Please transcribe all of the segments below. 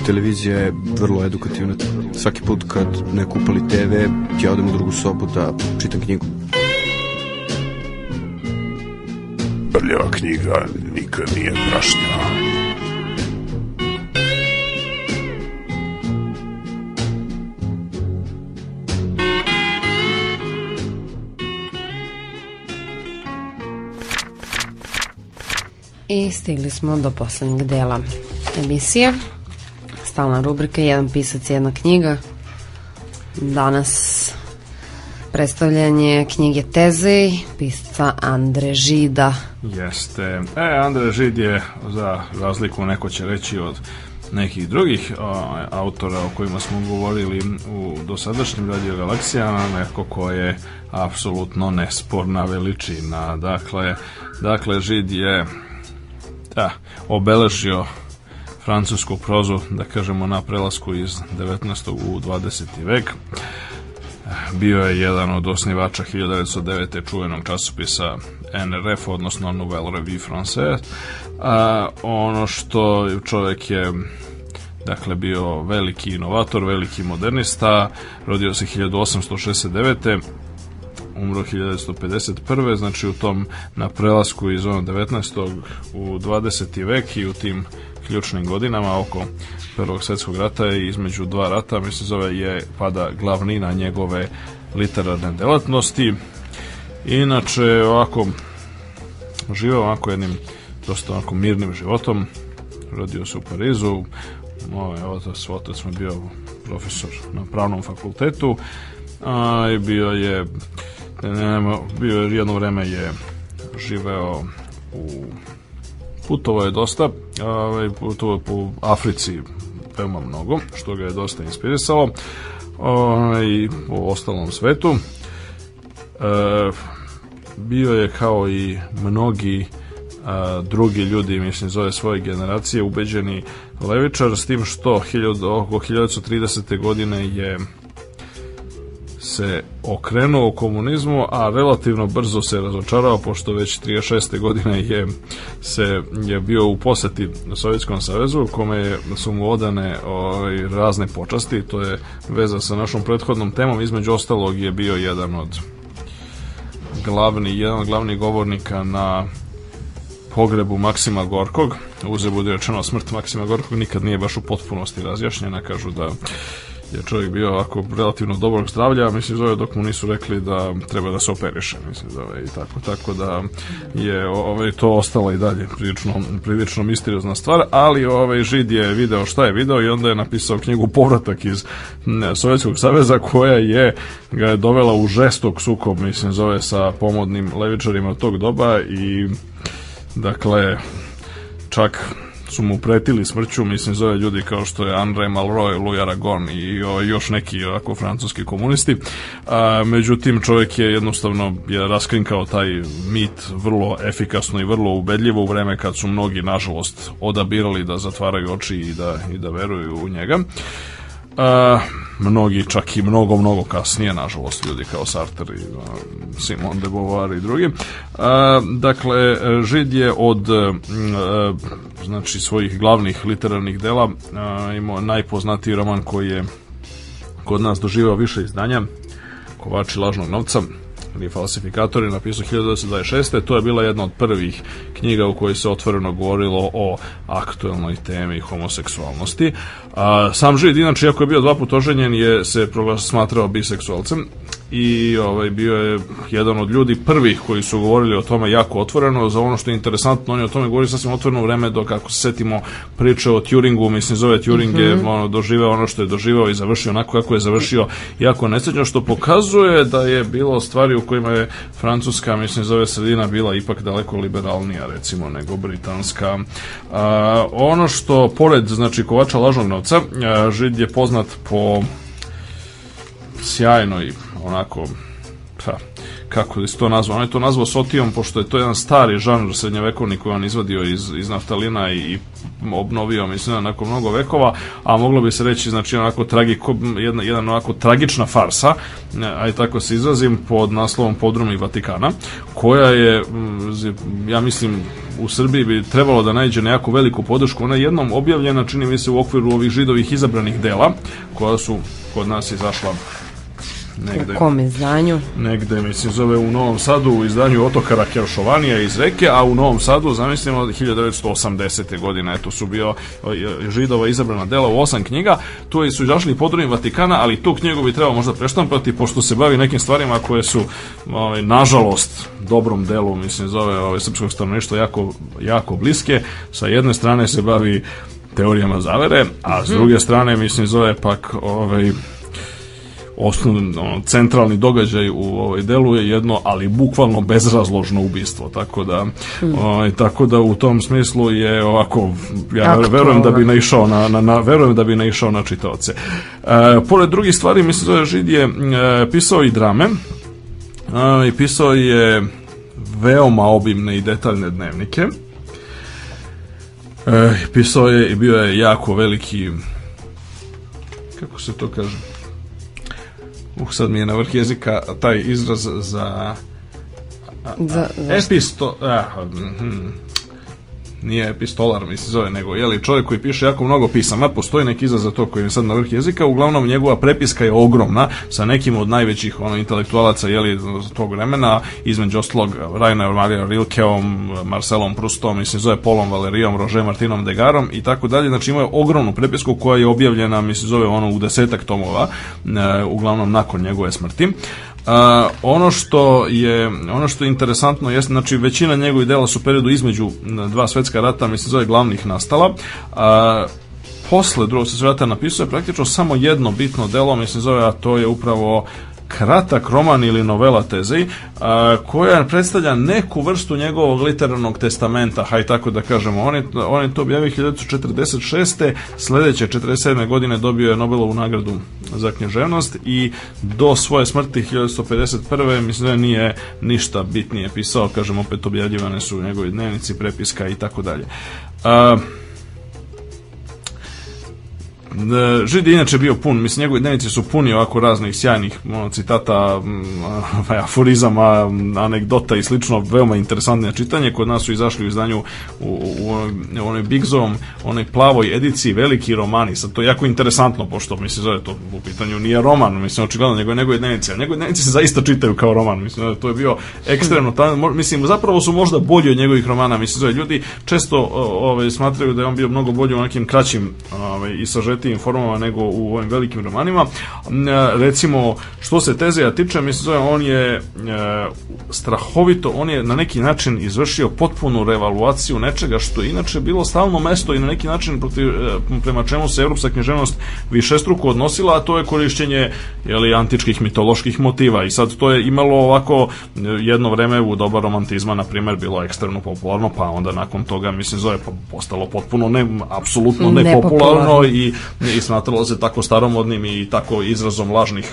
Znači, televizija je vrlo edukativna. Svaki put kad neko upali TV, ja odem u drugu sobu da čitam knjigu. Prljava knjiga nikad nije prašnjava. I stigli smo do poslednjeg dela emisije stalna rubrika Jedan pisac, jedna knjiga. Danas predstavljanje knjige Teze pisca Andre Žida. Jeste. E, Andre Žid je za razliku, neko će reći, od nekih drugih a, autora o kojima smo govorili u dosadašnjim radio galaksijama, neko ko je apsolutno nesporna veličina. Dakle, dakle Žid je da, obeležio francusku prozu, da kažemo, na prelasku iz 19. u 20. vek. Bio je jedan od osnivača 1909. čuvenog časopisa NRF, odnosno Nouvelle Revue Française. A, ono što čovjek je dakle bio veliki inovator, veliki modernista, rodio se 1869 umro 1951. Znači u tom na prelasku iz ono 19. u 20. vek i u tim ključnim godinama oko Prvog svetskog rata i između dva rata, mislim zove je pada glavnina njegove literarne delatnosti. Inače, ovako, živeo ovako jednim dosta onako mirnim životom, rodio se u Parizu, moj otac, otac mi bio profesor na pravnom fakultetu, a i bio je Ne, bio je jedno vreme je živeo u putovao je dosta, ovaj putovao po Africi veoma mnogo, što ga je dosta inspirisalo. Ovaj po ostalom svetu. E, bio je kao i mnogi a, e, drugi ljudi, mislim, zove svoje generacije, ubeđeni levičar, s tim što 1000, oko 1930. godine je se okrenuo komunizmu, a relativno brzo se razočarao, pošto već 36. godine je, se, je bio u poseti na Sovjetskom savezu, kome su mu odane o, ovaj, razne počasti, to je veza sa našom prethodnom temom, između ostalog je bio jedan od glavni, jedan od glavnih govornika na pogrebu Maksima Gorkog, uze bude rečeno smrt Maksima Gorkog nikad nije baš u potpunosti razjašnjena, kažu da je čovjek bio ovako relativno dobrog zdravlja, mislim zove dok mu nisu rekli da treba da se operiše, mislim zove i tako, tako da je ovaj, to ostalo i dalje prilično, prilično misteriozna stvar, ali ovaj Žid je video šta je video i onda je napisao knjigu Povratak iz Sovjetskog saveza koja je ga je dovela u žestok sukob, mislim zove sa pomodnim levičarima tog doba i dakle čak su mu pretili smrću, mislim zove ljudi kao što je André Malroy, Louis Aragon i o, još neki ovako francuski komunisti. A, međutim, čovjek je jednostavno je raskrinkao taj mit vrlo efikasno i vrlo ubedljivo u vreme kad su mnogi, nažalost, odabirali da zatvaraju oči i da, i da veruju u njega. Uh, mnogi čak i mnogo, mnogo kasnije, nažalost, ljudi kao Sartre i uh, Simon de Beauvoir i drugi. Uh, dakle, Žid je od znači svojih glavnih literarnih dela imao najpoznatiji roman koji je kod nas doživao više izdanja, Kovači lažnog novca, ili falsifikatori napisao 1926. To je bila jedna od prvih knjiga u kojoj se otvoreno govorilo o aktuelnoj temi homoseksualnosti. A, sam Žid, inače, iako je bio dva put oženjen, je se smatrao biseksualcem i ovaj, bio je jedan od ljudi prvih koji su govorili o tome jako otvoreno, za ono što je interesantno, on je o tome govorio sasvim otvoreno vreme do kako se setimo priče o Turingu, mislim zove Turing je mm -hmm. ono, doživeo ono što je doživeo i završio onako kako je završio, jako nesrećno, što pokazuje da je bilo stvari u kojima je Francuska, mislim zove sredina bila ipak daleko liberalnija recimo nego Britanska. A, ono što pored, znači, kovača lažnog novca, Žid je poznat po sjajno i onako pa, kako da se to nazvao, on je to nazvao sotijom pošto je to jedan stari žanr srednjevekovni koji on izvadio iz, iz naftalina i, i obnovio, mislim, nakon mnogo vekova, a moglo bi se reći, znači, onako tragiko, jedna, jedan onako tragična farsa, aj tako se izrazim, pod naslovom Podrumi Vatikana, koja je, mm, ja mislim, u Srbiji bi trebalo da najde na veliku podršku. Ona je jednom objavljena, čini mi se, u okviru ovih židovih izabranih dela, koja su kod nas izašla negde, u kom izdanju? Negde, mislim, zove u Novom Sadu u izdanju Otokara Keršovanija iz Reke, a u Novom Sadu, zamislimo, 1980. godine, eto, su bio e, židova izabrana dela u osam knjiga, tu su izašli podroni Vatikana, ali tu knjigu bi trebao možda preštampati, pošto se bavi nekim stvarima koje su, ovaj, nažalost, dobrom delu, mislim, zove ovaj, srpskog stanovništva jako, jako bliske. Sa jedne strane se bavi teorijama zavere, a s mhm. druge strane, mislim, zove pak ovaj, osnovni ono, centralni događaj u ovaj delu je jedno ali bukvalno bezrazložno ubistvo tako da mm. o, ovaj, tako da u tom smislu je ovako ja Aktualno. verujem da bi naišao na, na, na verujem da bi naišao na čitaoce. E, pored drugih stvari mislim da Žid je e, pisao i drame e, i pisao je veoma obimne i detaljne dnevnike. E, pisao je i bio je jako veliki kako se to kaže uh, sad mi je na vrh jezika taj izraz za... A, za, za... Episto... A, hmm, nije epistolar, mi se zove, nego je li čovjek koji piše jako mnogo pisama, postoji neki izraz za to koji je sad na vrh jezika, uglavnom njegova prepiska je ogromna sa nekim od najvećih ono, intelektualaca jeli, tog vremena, između ostalog Rainer Maria Rilkeom, Marcelom Prustom, mislim zove Polom Valerijom, Rože Martinom Degarom i tako dalje, znači imaju ogromnu prepisku koja je objavljena, se zove ono u desetak tomova, e, uglavnom nakon njegove smrti. A, ono što je ono što je interesantno jeste znači većina njegovih dela su u periodu između dva svetska rata, mislim zove glavnih nastala. A, posle drugog svetskog rata napisao je praktično samo jedno bitno delo, mislim zove, a to je upravo kratak roman ili novela tezi a, koja predstavlja neku vrstu njegovog literarnog testamenta, haj tako da kažemo. On je, on je to objavio 1946. sledeće 47. godine dobio je Nobelovu nagradu za književnost i do svoje smrti 1951. mislim da nije ništa bitnije pisao, kažem opet objavljivane su njegovi dnevnici, prepiska i tako dalje. E, Žid je inače bio pun, mislim njegove dnevnice su puni ovako raznih sjajnih ono, citata, ovaj, aforizama, anegdota i slično, veoma interesantno čitanje, kod nas su izašli u izdanju u, u, u onoj Bigzovom, onoj plavoj ediciji veliki romani, sad to je jako interesantno, pošto mislim zove to u pitanju nije roman, mislim očigledno njegove njegove dnevnice, a njegove dnevnice se zaista čitaju kao roman, mislim to je bio ekstremno, ta, mislim zapravo su možda bolji od njegovih romana, mislim zove ljudi često ove, ovaj, smatraju da je on bio mnogo bolji u nekim kraćim ove, ovaj, i sažetim kvalitetnijim formama nego u ovim velikim romanima. E, recimo, što se Tezeja tiče, mislim, zove, on je e, strahovito, on je na neki način izvršio potpunu revaluaciju nečega što je inače bilo stalno mesto i na neki način protiv, e, prema čemu se evropska književnost višestruko odnosila, a to je korišćenje jeli, antičkih mitoloških motiva. I sad to je imalo ovako jedno vreme u doba romantizma, na primer, bilo ekstremno popularno, pa onda nakon toga, mislim, zove, pa postalo potpuno ne, apsolutno nepopularno, nepopularno i i smatralo se tako staromodnim i tako izrazom lažnih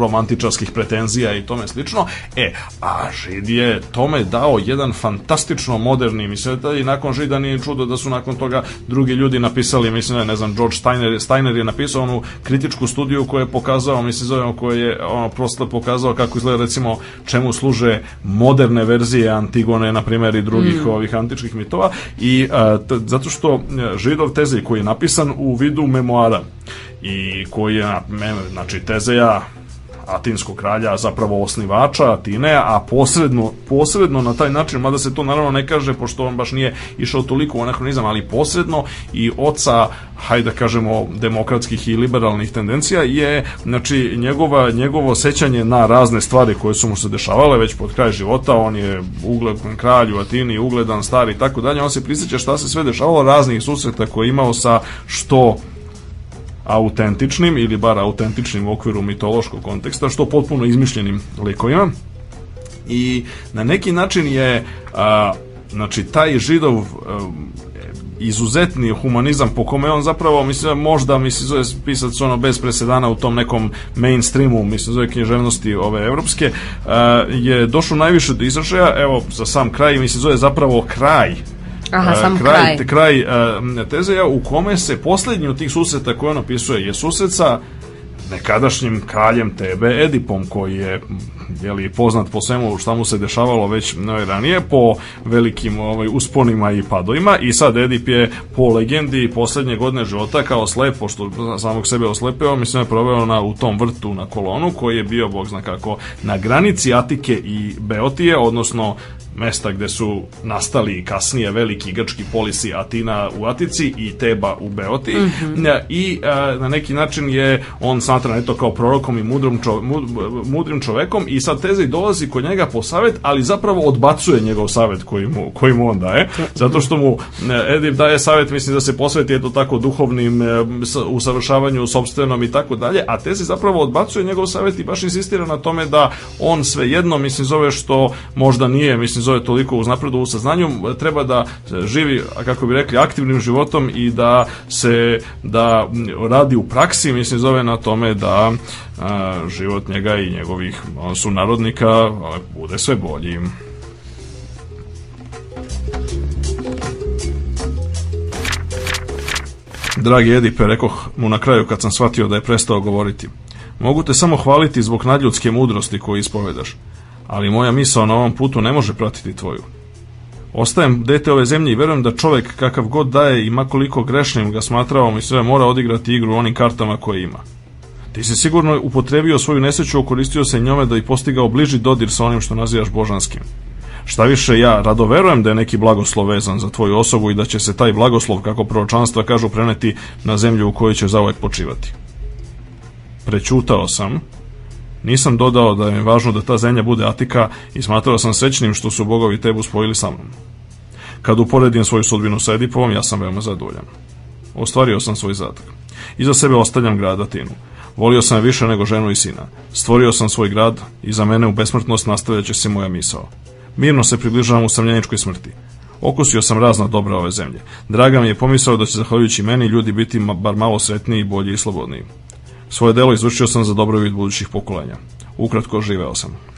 romantičarskih pretenzija i tome slično. E, a Žid je tome dao jedan fantastično moderni mislim da i nakon Žida nije čudo da su nakon toga drugi ljudi napisali mislim ne znam George Steiner, Steiner je napisao onu kritičku studiju koja je pokazao mislim zovemo koju je ono, prosto pokazao kako izgleda recimo čemu služe moderne verzije Antigone na primjer i drugih mm. ovih antičkih mitova i a, zato što e, Židov teze koji je napisan u vidu memoara i koji je, znači, Tezeja atinskog kralja, zapravo osnivača Atine, a posredno, posredno na taj način, mada se to naravno ne kaže, pošto on baš nije išao toliko u anahronizam, ali posredno i oca, hajde da kažemo, demokratskih i liberalnih tendencija je, znači, njegova, njegovo sećanje na razne stvari koje su mu se dešavale već pod kraj života, on je ugledan kralj u Atini, ugledan stari i tako dalje, on se prisjeća šta se sve dešavalo raznih susreta koje je imao sa što autentičnim ili bar autentičnim u okviru mitološkog konteksta, što potpuno izmišljenim likovima. I na neki način je a, znači taj židov a, izuzetni humanizam po kome on zapravo mislim možda mislim zove pisac ono bez presedana u tom nekom mainstreamu mislim zove književnosti ove evropske je došao najviše do izražaja evo za sam kraj mislim zove zapravo kraj Aha, sam kraj, kraj. kraj Tezeja u kome se posljednji od tih susreta koje on opisuje je susret sa nekadašnjim kraljem Tebe Edipom koji je je li poznat po svemu šta mu se dešavalo već no, ranije po velikim ovaj, usponima i padovima i sad Edip je po legendi poslednje godine života kao slep, pošto samog sebe oslepeo, mislim je proveo na, u tom vrtu na kolonu koji je bio, bog zna kako, na granici Atike i Beotije, odnosno mesta gde su nastali kasnije veliki grčki polisi Atina u Atici i Teba u Beoti mm -hmm. i a, e, na neki način je on smatran eto kao prorokom i mudrom, čo, mud, mudrim čovekom i sad Tezej dolazi kod njega po savet, ali zapravo odbacuje njegov savet koji mu, koji mu on daje, zato što mu Edip daje savet, mislim da se posveti eto tako duhovnim e, usavršavanju sobstvenom i tako dalje, a Tezej zapravo odbacuje njegov savet i baš insistira na tome da on svejedno, mislim zove što možda nije, mislim zove toliko uz uznapredu u saznanju, treba da živi, kako bi rekli, aktivnim životom i da se, da radi u praksi, mislim zove na tome da a, život njega i njegovih sunarodnika a, bude sve bolji. Dragi Edipe, rekoh mu na kraju kad sam shvatio da je prestao govoriti. Mogu te samo hvaliti zbog nadljudske mudrosti koju ispovedaš, ali moja misao na ovom putu ne može pratiti tvoju. Ostajem dete ove zemlje i verujem da čovjek kakav god daje i makoliko grešnim ga smatrao mi sve mora odigrati igru onim kartama koje ima. Ti si sigurno upotrebio svoju nesreću, okoristio se njome da i postigao bliži dodir sa onim što nazivaš božanskim. Šta više, ja rado verujem da je neki blagoslov vezan za tvoju osobu i da će se taj blagoslov, kako proročanstva kažu, preneti na zemlju u kojoj će zauvek počivati. Prećutao sam, nisam dodao da je važno da ta zemlja bude Atika i smatrao sam srećnim što su bogovi Tebu spojili sa mnom. Kad uporedim svoju sudbinu sa Edipovom, ja sam veoma zadovoljan. Ostvario sam svoj zadak. Iza sebe ostavljam grad Atinu. Volio sam je više nego ženu i sina. Stvorio sam svoj grad i za mene u besmrtnost nastavljat se moja misao. Mirno se približavam u samljeničkoj smrti. Okusio sam razna dobra ove zemlje. Draga mi je pomisao da će zahvaljujući meni ljudi biti bar malo sretniji, bolji i slobodniji. Svoje delo izvršio sam za dobrobit budućih pokolenja. Ukratko živeo sam.